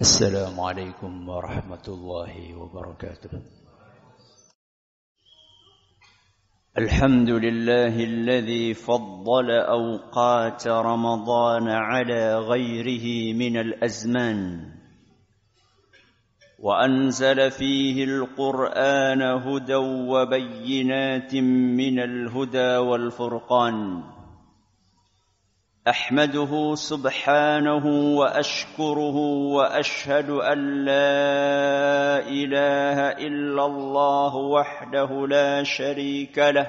السلام عليكم ورحمة الله وبركاته. الحمد لله الذي فضل أوقات رمضان على غيره من الأزمان وأنزل فيه القرآن هدى وبينات من الهدى والفرقان. أحمده سبحانه وأشكره وأشهد أن لا إله إلا الله وحده لا شريك له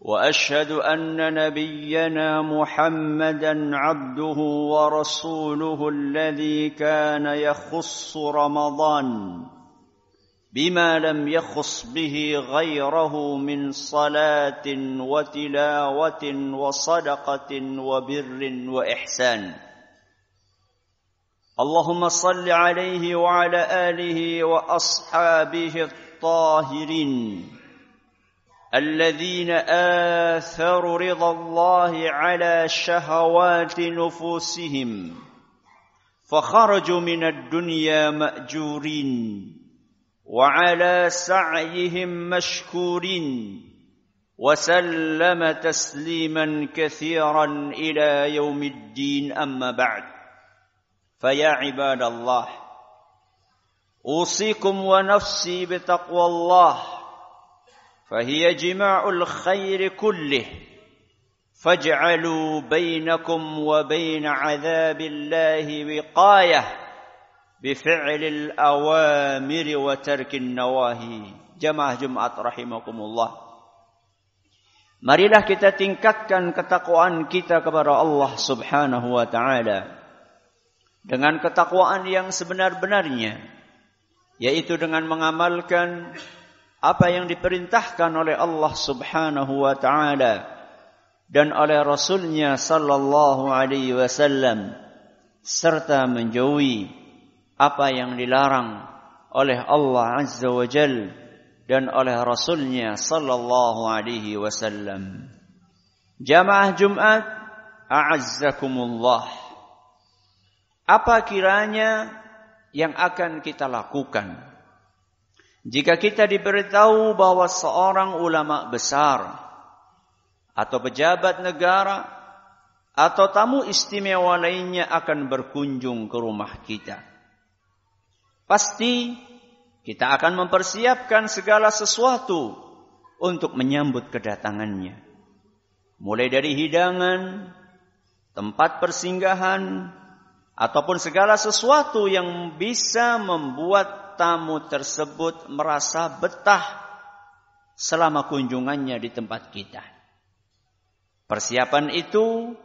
وأشهد أن نبينا محمدا عبده ورسوله الذي كان يخص رمضان بما لم يخص به غيره من صلاة وتلاوة وصدقة وبر وإحسان. اللهم صل عليه وعلى آله وأصحابه الطاهرين. الذين آثروا رضا الله على شهوات نفوسهم. فخرجوا من الدنيا مأجورين. وعلى سعيهم مشكورين وسلم تسليما كثيرا إلى يوم الدين. أما بعد فيا عباد الله أوصيكم ونفسي بتقوى الله فهي جماع الخير كله. فاجعلوا بينكم وبين عذاب الله وقاية. بفعل الأوامر وترك النواهي jamaah Jumat rahimakumullah Marilah kita tingkatkan ketakwaan kita kepada Allah Subhanahu wa taala dengan ketakwaan yang sebenar-benarnya yaitu dengan mengamalkan apa yang diperintahkan oleh Allah Subhanahu wa taala dan oleh Rasulnya sallallahu alaihi wasallam serta menjauhi apa yang dilarang oleh Allah Azza wa Jal dan oleh Rasulnya sallallahu alaihi wasallam. Jamaah Jumat, a'azzakumullah. Apa kiranya yang akan kita lakukan jika kita diberitahu bahwa seorang ulama besar atau pejabat negara atau tamu istimewa lainnya akan berkunjung ke rumah kita? Pasti kita akan mempersiapkan segala sesuatu untuk menyambut kedatangannya. Mulai dari hidangan, tempat persinggahan, ataupun segala sesuatu yang bisa membuat tamu tersebut merasa betah selama kunjungannya di tempat kita. Persiapan itu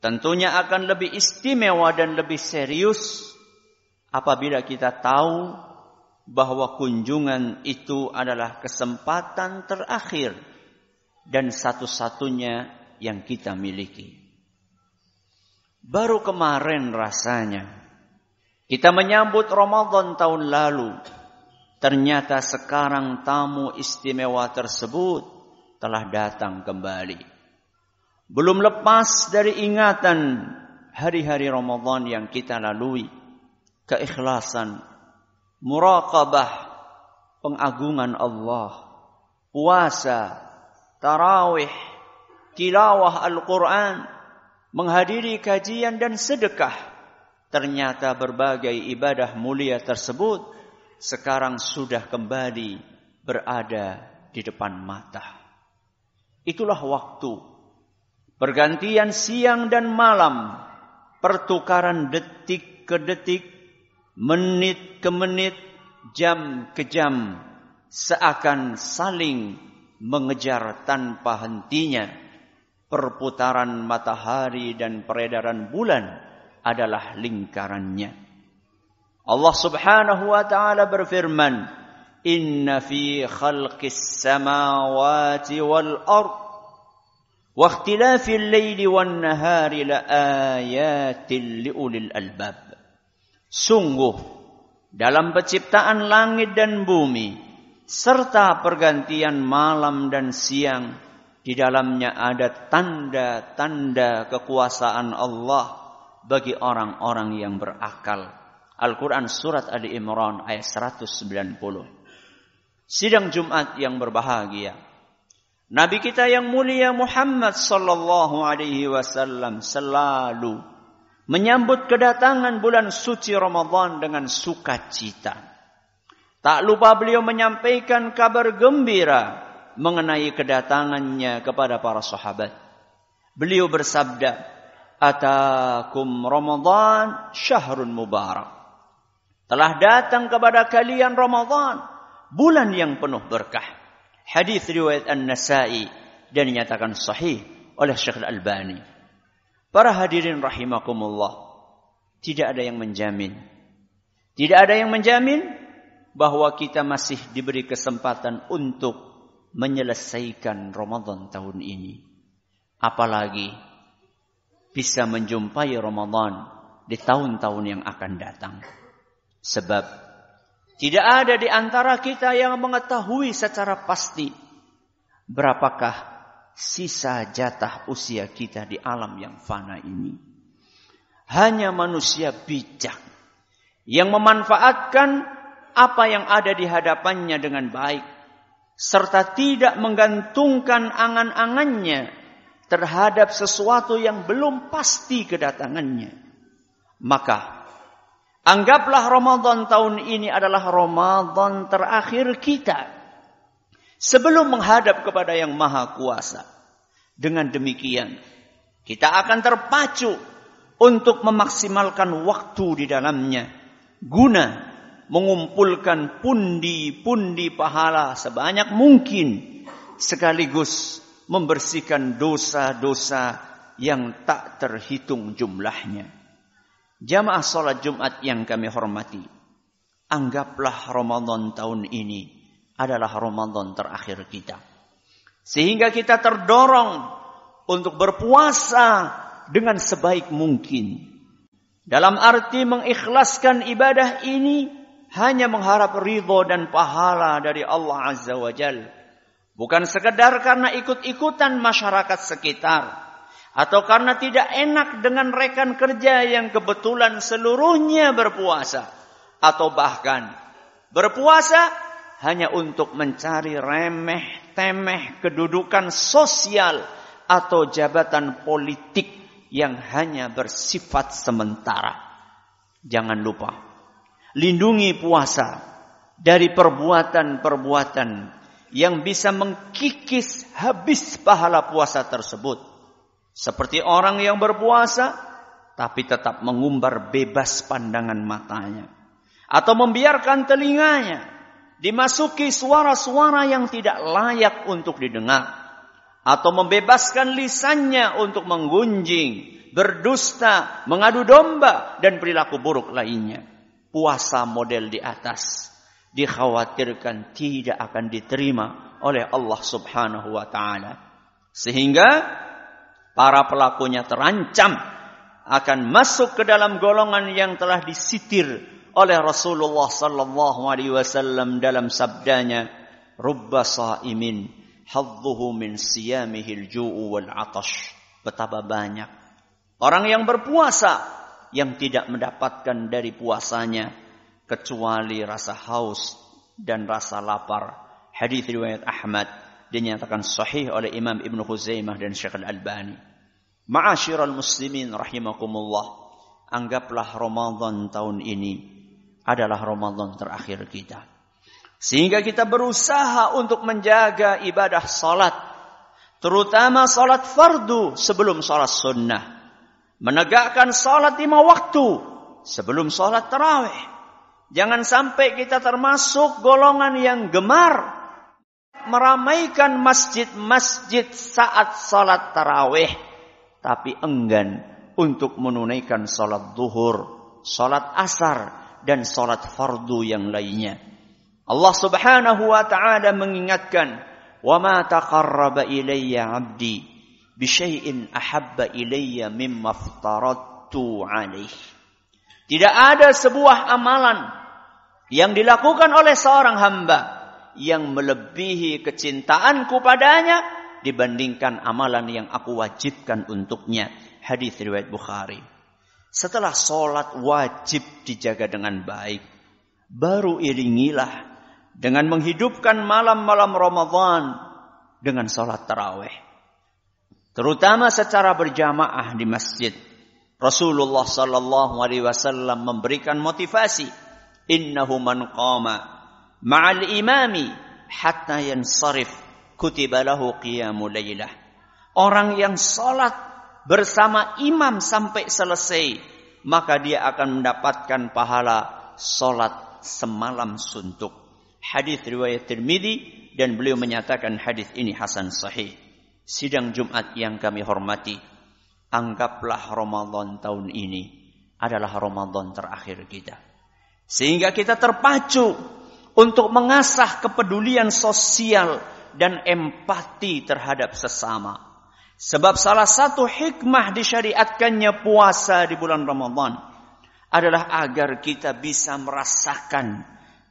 tentunya akan lebih istimewa dan lebih serius apabila kita tahu bahwa kunjungan itu adalah kesempatan terakhir dan satu-satunya yang kita miliki. Baru kemarin rasanya kita menyambut Ramadan tahun lalu. Ternyata sekarang tamu istimewa tersebut telah datang kembali. Belum lepas dari ingatan hari-hari Ramadan yang kita lalui keikhlasan, muraqabah, pengagungan Allah, puasa, tarawih, tilawah Al-Quran, menghadiri kajian dan sedekah. Ternyata berbagai ibadah mulia tersebut sekarang sudah kembali berada di depan mata. Itulah waktu. Pergantian siang dan malam. Pertukaran detik ke detik menit ke menit, jam ke jam, seakan saling mengejar tanpa hentinya. Perputaran matahari dan peredaran bulan adalah lingkarannya. Allah Subhanahu wa taala berfirman, "Inna fi khalqis samawati wal ard wa ikhtilafil laili wan nahari la ayatin liulil albab." Sungguh dalam penciptaan langit dan bumi serta pergantian malam dan siang di dalamnya ada tanda-tanda kekuasaan Allah bagi orang-orang yang berakal. Al-Quran Surat Ali Imran ayat 190. Sidang Jumat yang berbahagia. Nabi kita yang mulia Muhammad sallallahu alaihi wasallam selalu menyambut kedatangan bulan suci Ramadan dengan sukacita. Tak lupa beliau menyampaikan kabar gembira mengenai kedatangannya kepada para sahabat. Beliau bersabda, "Atakum Ramadan syahrun mubarak." Telah datang kepada kalian Ramadan, bulan yang penuh berkah. Hadis riwayat An-Nasa'i dan dinyatakan sahih oleh Syekh Al-Albani. Para hadirin rahimakumullah, tidak ada yang menjamin. Tidak ada yang menjamin bahwa kita masih diberi kesempatan untuk menyelesaikan Ramadan tahun ini. Apalagi bisa menjumpai Ramadan di tahun-tahun yang akan datang. Sebab tidak ada di antara kita yang mengetahui secara pasti berapakah sisa jatah usia kita di alam yang fana ini. Hanya manusia bijak yang memanfaatkan apa yang ada di hadapannya dengan baik serta tidak menggantungkan angan-angannya terhadap sesuatu yang belum pasti kedatangannya. Maka Anggaplah Ramadan tahun ini adalah Ramadan terakhir kita. Sebelum menghadap kepada yang maha kuasa. Dengan demikian, kita akan terpacu untuk memaksimalkan waktu di dalamnya. Guna mengumpulkan pundi-pundi pahala sebanyak mungkin. Sekaligus membersihkan dosa-dosa yang tak terhitung jumlahnya. Jamaah salat Jumat yang kami hormati. Anggaplah Ramadan tahun ini adalah Ramadan terakhir kita. Sehingga kita terdorong untuk berpuasa dengan sebaik mungkin. Dalam arti mengikhlaskan ibadah ini hanya mengharap ridho dan pahala dari Allah Azza wa Jal. Bukan sekedar karena ikut-ikutan masyarakat sekitar atau karena tidak enak dengan rekan kerja yang kebetulan seluruhnya berpuasa atau bahkan berpuasa hanya untuk mencari remeh temeh kedudukan sosial atau jabatan politik yang hanya bersifat sementara. Jangan lupa lindungi puasa dari perbuatan-perbuatan yang bisa mengkikis habis pahala puasa tersebut seperti orang yang berpuasa tapi tetap mengumbar bebas pandangan matanya. Atau membiarkan telinganya dimasuki suara-suara yang tidak layak untuk didengar. Atau membebaskan lisannya untuk menggunjing, berdusta, mengadu domba, dan perilaku buruk lainnya. Puasa model di atas dikhawatirkan tidak akan diterima oleh Allah Subhanahu wa taala. Sehingga para pelakunya terancam akan masuk ke dalam golongan yang telah disitir oleh Rasulullah sallallahu alaihi wasallam dalam sabdanya rubba saimin hadduhu min siyamihi al-ju'u wal 'atash betapa banyak orang yang berpuasa yang tidak mendapatkan dari puasanya kecuali rasa haus dan rasa lapar hadis riwayat Ahmad dinyatakan sahih oleh Imam Ibn Khuzaimah dan Syekh Al-Albani. Ma'asyiral muslimin rahimakumullah. Anggaplah Ramadan tahun ini adalah Ramadan terakhir kita. Sehingga kita berusaha untuk menjaga ibadah salat. Terutama salat fardu sebelum salat sunnah. Menegakkan salat lima waktu sebelum salat tarawih. Jangan sampai kita termasuk golongan yang gemar meramaikan masjid-masjid saat salat tarawih, tapi enggan untuk menunaikan salat duhur, salat asar, dan salat fardu yang lainnya. Allah Subhanahu wa taala mengingatkan, "Wa ma taqarraba ilayya 'abdi bi syai'in ahabba ilayya mimma aftaradtu 'alaih." Tidak ada sebuah amalan yang dilakukan oleh seorang hamba yang melebihi kecintaanku padanya dibandingkan amalan yang aku wajibkan untuknya. Hadis riwayat Bukhari. Setelah sholat wajib dijaga dengan baik. Baru iringilah dengan menghidupkan malam-malam Ramadan dengan sholat tarawih. Terutama secara berjamaah di masjid. Rasulullah sallallahu alaihi wasallam memberikan motivasi. Innahu man qama ma'al imami hatta yansarif kutiba lahu qiyamul lailah. Orang yang salat bersama imam sampai selesai, maka dia akan mendapatkan pahala salat semalam suntuk. Hadis riwayat Tirmidzi dan beliau menyatakan hadis ini hasan sahih sidang Jumat yang kami hormati, anggaplah Ramadan tahun ini adalah Ramadan terakhir kita. Sehingga kita terpacu untuk mengasah kepedulian sosial dan empati terhadap sesama. Sebab salah satu hikmah disyariatkannya puasa di bulan Ramadan adalah agar kita bisa merasakan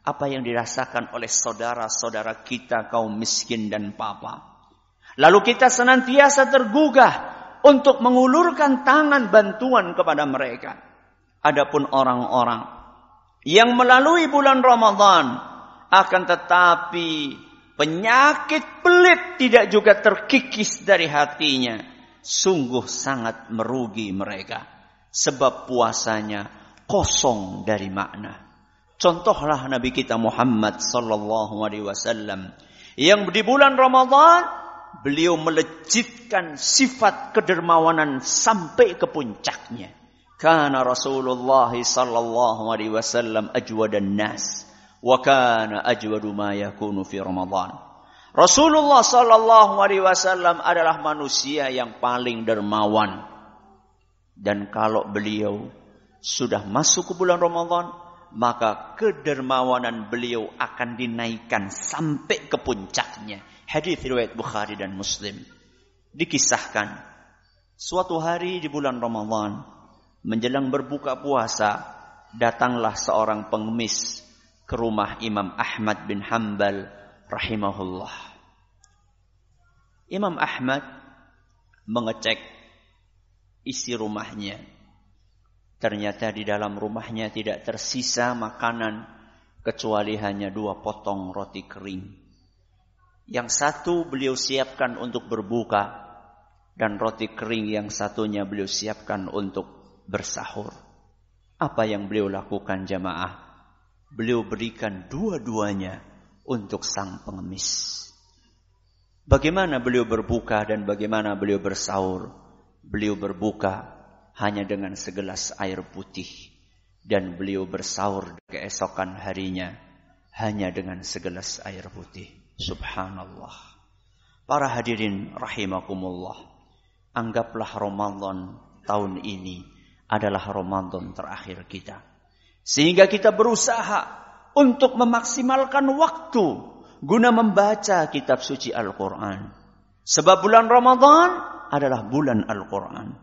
apa yang dirasakan oleh saudara-saudara kita kaum miskin dan papa. Lalu kita senantiasa tergugah untuk mengulurkan tangan bantuan kepada mereka. Adapun orang-orang yang melalui bulan Ramadan akan tetapi penyakit pelit tidak juga terkikis dari hatinya. Sungguh sangat merugi mereka. Sebab puasanya kosong dari makna. Contohlah Nabi kita Muhammad sallallahu alaihi wasallam yang di bulan Ramadan beliau melejitkan sifat kedermawanan sampai ke puncaknya. Karena Rasulullah sallallahu alaihi wasallam ajwadan nas wa kana ajwadu ma yakunu fi Ramadan. Rasulullah sallallahu alaihi wasallam adalah manusia yang paling dermawan. Dan kalau beliau sudah masuk ke bulan Ramadan, maka kedermawanan beliau akan dinaikkan sampai ke puncaknya Hadis riwayat Bukhari dan Muslim. Dikisahkan suatu hari di bulan Ramadan menjelang berbuka puasa datanglah seorang pengemis ke rumah Imam Ahmad bin Hambal rahimahullah. Imam Ahmad mengecek isi rumahnya. Ternyata di dalam rumahnya tidak tersisa makanan kecuali hanya dua potong roti kering. Yang satu beliau siapkan untuk berbuka dan roti kering yang satunya beliau siapkan untuk bersahur. Apa yang beliau lakukan jamaah? Beliau berikan dua-duanya untuk sang pengemis. Bagaimana beliau berbuka dan bagaimana beliau bersahur? Beliau berbuka hanya dengan segelas air putih dan beliau bersahur keesokan harinya hanya dengan segelas air putih. Subhanallah. Para hadirin rahimakumullah. Anggaplah Ramadan tahun ini adalah Ramadan terakhir kita. Sehingga kita berusaha untuk memaksimalkan waktu guna membaca kitab suci Al-Quran. Sebab bulan Ramadan adalah bulan Al-Quran.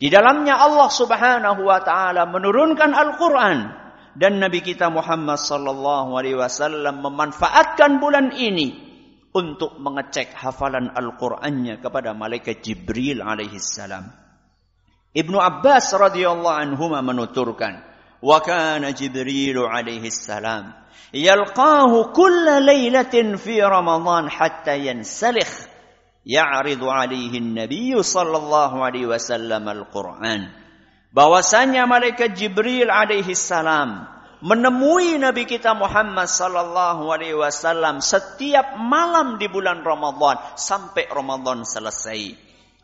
Di dalamnya Allah subhanahu wa ta'ala menurunkan Al-Quran dan Nabi kita Muhammad sallallahu alaihi wasallam memanfaatkan bulan ini untuk mengecek hafalan Al-Qur'annya kepada malaikat Jibril alaihi salam. Ibnu Abbas radhiyallahu anhu menuturkan, "Wa kana Jibril alaihi salam yalqahu kulla lailatin fi Ramadan hatta yansalikh." Ya'ridu alaihi an-nabiy sallallahu alaihi wasallam al-Qur'an bahwasanya malaikat Jibril alaihi salam menemui Nabi kita Muhammad sallallahu alaihi wasallam setiap malam di bulan Ramadan sampai Ramadan selesai.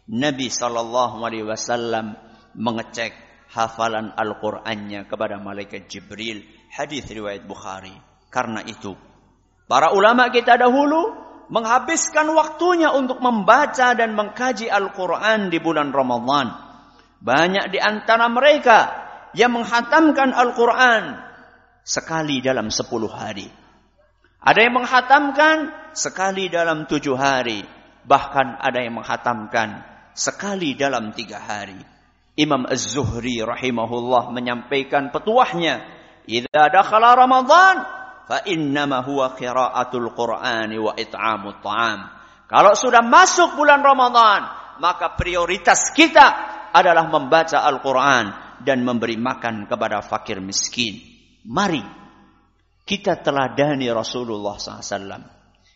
Nabi sallallahu alaihi wasallam mengecek hafalan Al-Qur'annya kepada malaikat Jibril. Hadis riwayat Bukhari. Karena itu, para ulama kita dahulu menghabiskan waktunya untuk membaca dan mengkaji Al-Qur'an di bulan Ramadan. Banyak di antara mereka yang menghatamkan Al-Quran sekali dalam sepuluh hari. Ada yang menghatamkan sekali dalam tujuh hari. Bahkan ada yang menghatamkan sekali dalam tiga hari. Imam Az-Zuhri rahimahullah menyampaikan petuahnya. Idza dakhala Ramadan fa innama huwa qiraatul Qur'ani wa it'amut ta'am. Kalau sudah masuk bulan Ramadan, maka prioritas kita adalah membaca Al-Quran dan memberi makan kepada fakir miskin. Mari kita teladani Rasulullah SAW.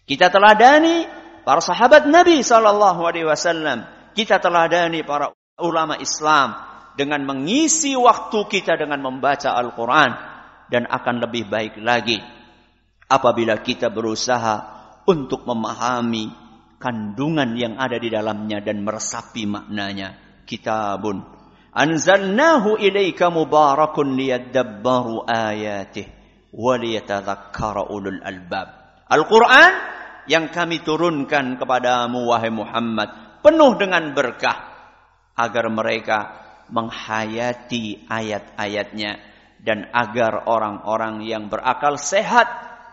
Kita teladani para sahabat Nabi SAW. Kita teladani para ulama Islam dengan mengisi waktu kita dengan membaca Al-Quran dan akan lebih baik lagi apabila kita berusaha untuk memahami kandungan yang ada di dalamnya dan meresapi maknanya. Kitabun anzalnahu ilaika mubarakun liyadabbaru ayatih wa ulul albab. Al-Quran yang kami turunkan kepadamu wahai Muhammad penuh dengan berkah agar mereka menghayati ayat-ayatnya dan agar orang-orang yang berakal sehat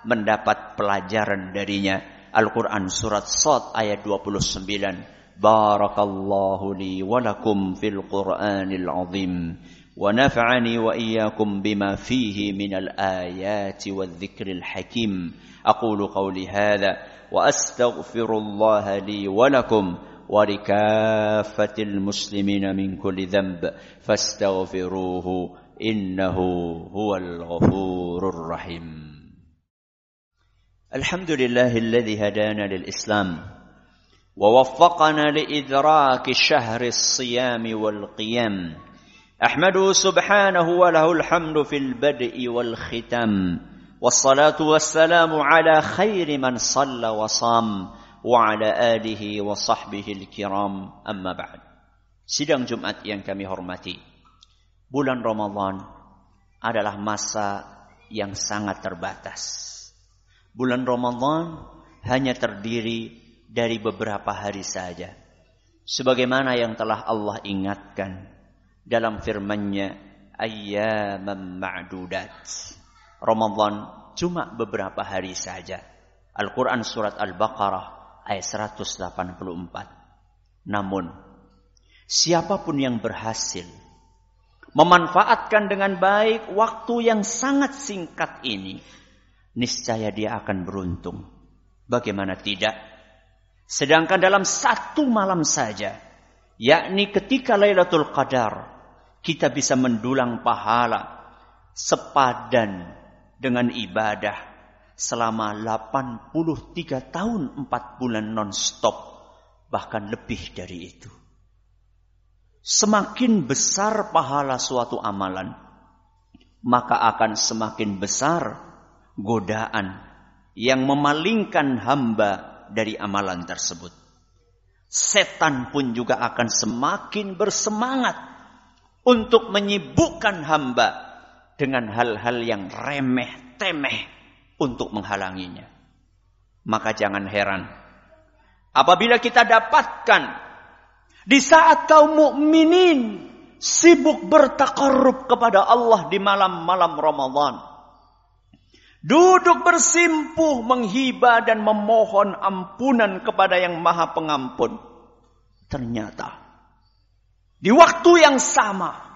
mendapat pelajaran darinya. Al-Quran surat Sad ayat 29. Barakallahu li walakum fil Qur'anil azim. ونفعني وإياكم بما فيه من الآيات والذكر الحكيم أقول قولي هذا وأستغفر الله لي ولكم ولكافة المسلمين من كل ذنب فاستغفروه إنه هو الغفور الرحيم. الحمد لله الذي هدانا للإسلام ووفقنا لإدراك شهر الصيام والقيام. أحمده سبحانه وله الحمد في البدء والختام والصلاة والسلام على خير من صلى وصام وعلى آله وصحبه الكرام أما بعد Sidang Jumat yang kami hormati Bulan Ramadan adalah masa yang sangat terbatas Bulan Ramadan hanya terdiri dari beberapa hari saja. Sebagaimana yang telah Allah ingatkan dalam firman-Nya, ayyaman ma'dudat. Ramadan cuma beberapa hari saja. Al-Quran Surat Al-Baqarah ayat 184. Namun, siapa pun yang berhasil memanfaatkan dengan baik waktu yang sangat singkat ini, niscaya dia akan beruntung. Bagaimana tidak? Sedangkan dalam satu malam saja, yakni ketika Lailatul Qadar, kita bisa mendulang pahala sepadan dengan ibadah selama 83 tahun 4 bulan non-stop, bahkan lebih dari itu. Semakin besar pahala suatu amalan, maka akan semakin besar godaan yang memalingkan hamba dari amalan tersebut. Setan pun juga akan semakin bersemangat untuk menyibukkan hamba dengan hal-hal yang remeh temeh untuk menghalanginya. Maka jangan heran apabila kita dapatkan di saat kaum mukminin sibuk bertakarrub kepada Allah di malam-malam Ramadan Duduk bersimpuh menghibah dan memohon ampunan kepada yang maha pengampun. Ternyata di waktu yang sama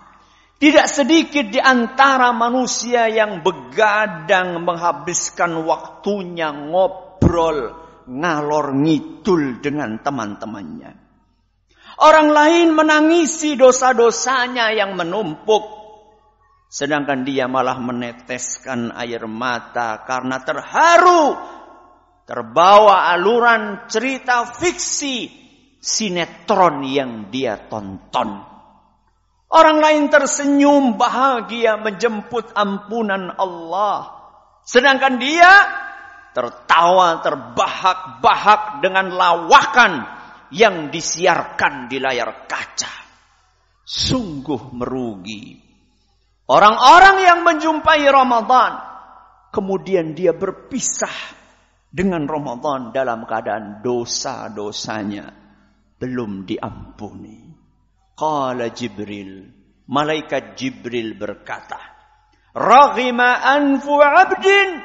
tidak sedikit di antara manusia yang begadang menghabiskan waktunya ngobrol ngalor ngidul dengan teman-temannya. Orang lain menangisi dosa-dosanya yang menumpuk Sedangkan dia malah meneteskan air mata karena terharu. Terbawa aluran cerita fiksi sinetron yang dia tonton. Orang lain tersenyum bahagia menjemput ampunan Allah. Sedangkan dia tertawa terbahak-bahak dengan lawakan yang disiarkan di layar kaca. Sungguh merugi Orang-orang yang menjumpai Ramadan, kemudian dia berpisah dengan Ramadan dalam keadaan dosa-dosanya belum diampuni. Qala Jibril, malaikat Jibril berkata, Raghima anfu abdin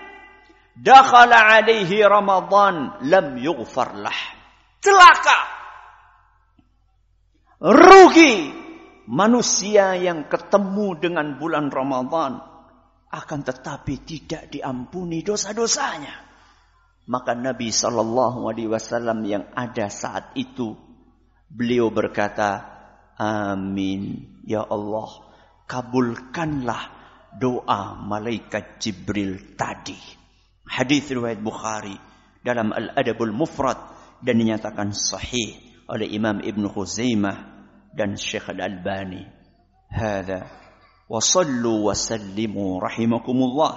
dakhala alaihi Ramadan lam yughfar lah. Celaka. Rugi manusia yang ketemu dengan bulan Ramadan akan tetapi tidak diampuni dosa-dosanya. Maka Nabi Shallallahu Alaihi Wasallam yang ada saat itu beliau berkata, Amin ya Allah. kabulkanlah doa malaikat Jibril tadi. Hadis riwayat Bukhari dalam Al-Adabul Mufrad dan dinyatakan sahih oleh Imam Ibn Khuzaimah dan Syekh Al-Albani. Hada wa sallu wa sallimu rahimakumullah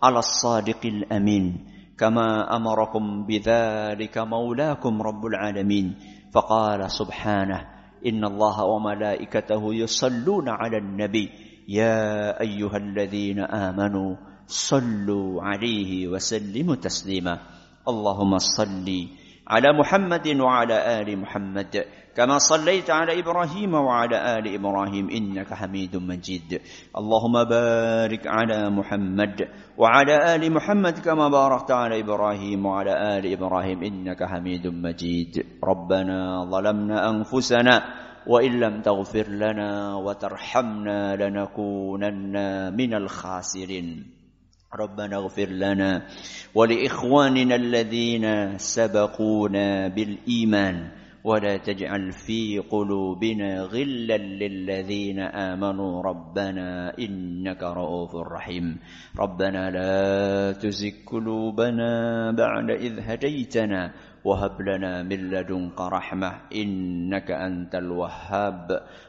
ala as-sadiqil amin kama amarakum bidzalika maulakum rabbul alamin faqala subhanahu إن الله وملائكته يصلون على النبي. يا أيها الذين آمنوا صلوا عليه وسلموا تسليما. اللهم صل على محمد وعلى آل محمد كما صليت على إبراهيم وعلى آل إبراهيم إنك حميد مجيد. اللهم بارك على محمد وعلى آل محمد كما باركت على إبراهيم وعلى آل إبراهيم إنك حميد مجيد. ربنا ظلمنا أنفسنا وإن لم تغفر لنا وترحمنا لنكونن من الخاسرين. ربنا اغفر لنا ولإخواننا الذين سبقونا بالإيمان ولا تجعل في قلوبنا غلا للذين آمنوا ربنا إنك رؤوف رحيم. ربنا لا تزغ قلوبنا بعد إذ هديتنا وهب لنا من لدنك رحمة إنك أنت الوهاب.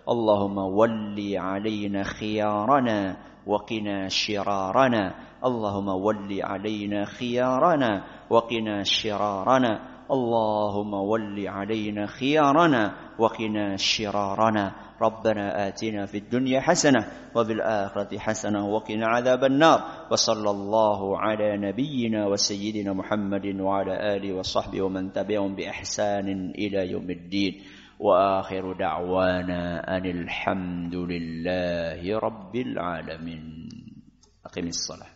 اللهم ول علينا خيارنا وقنا شرارنا. اللهم ول علينا خيارنا. وقنا شرارنا. اللهم ول علينا خيارنا. وقنا شرارنا. ربنا آتنا في الدنيا حسنة وفي الآخرة حسنة وقنا عذاب النار. وصلى الله على نبينا وسيدنا محمد وعلى آله وصحبه ومن تبعهم بإحسان إلى يوم الدين. وآخر دعوانا أن الحمد لله رب العالمين. أقم الصلاة.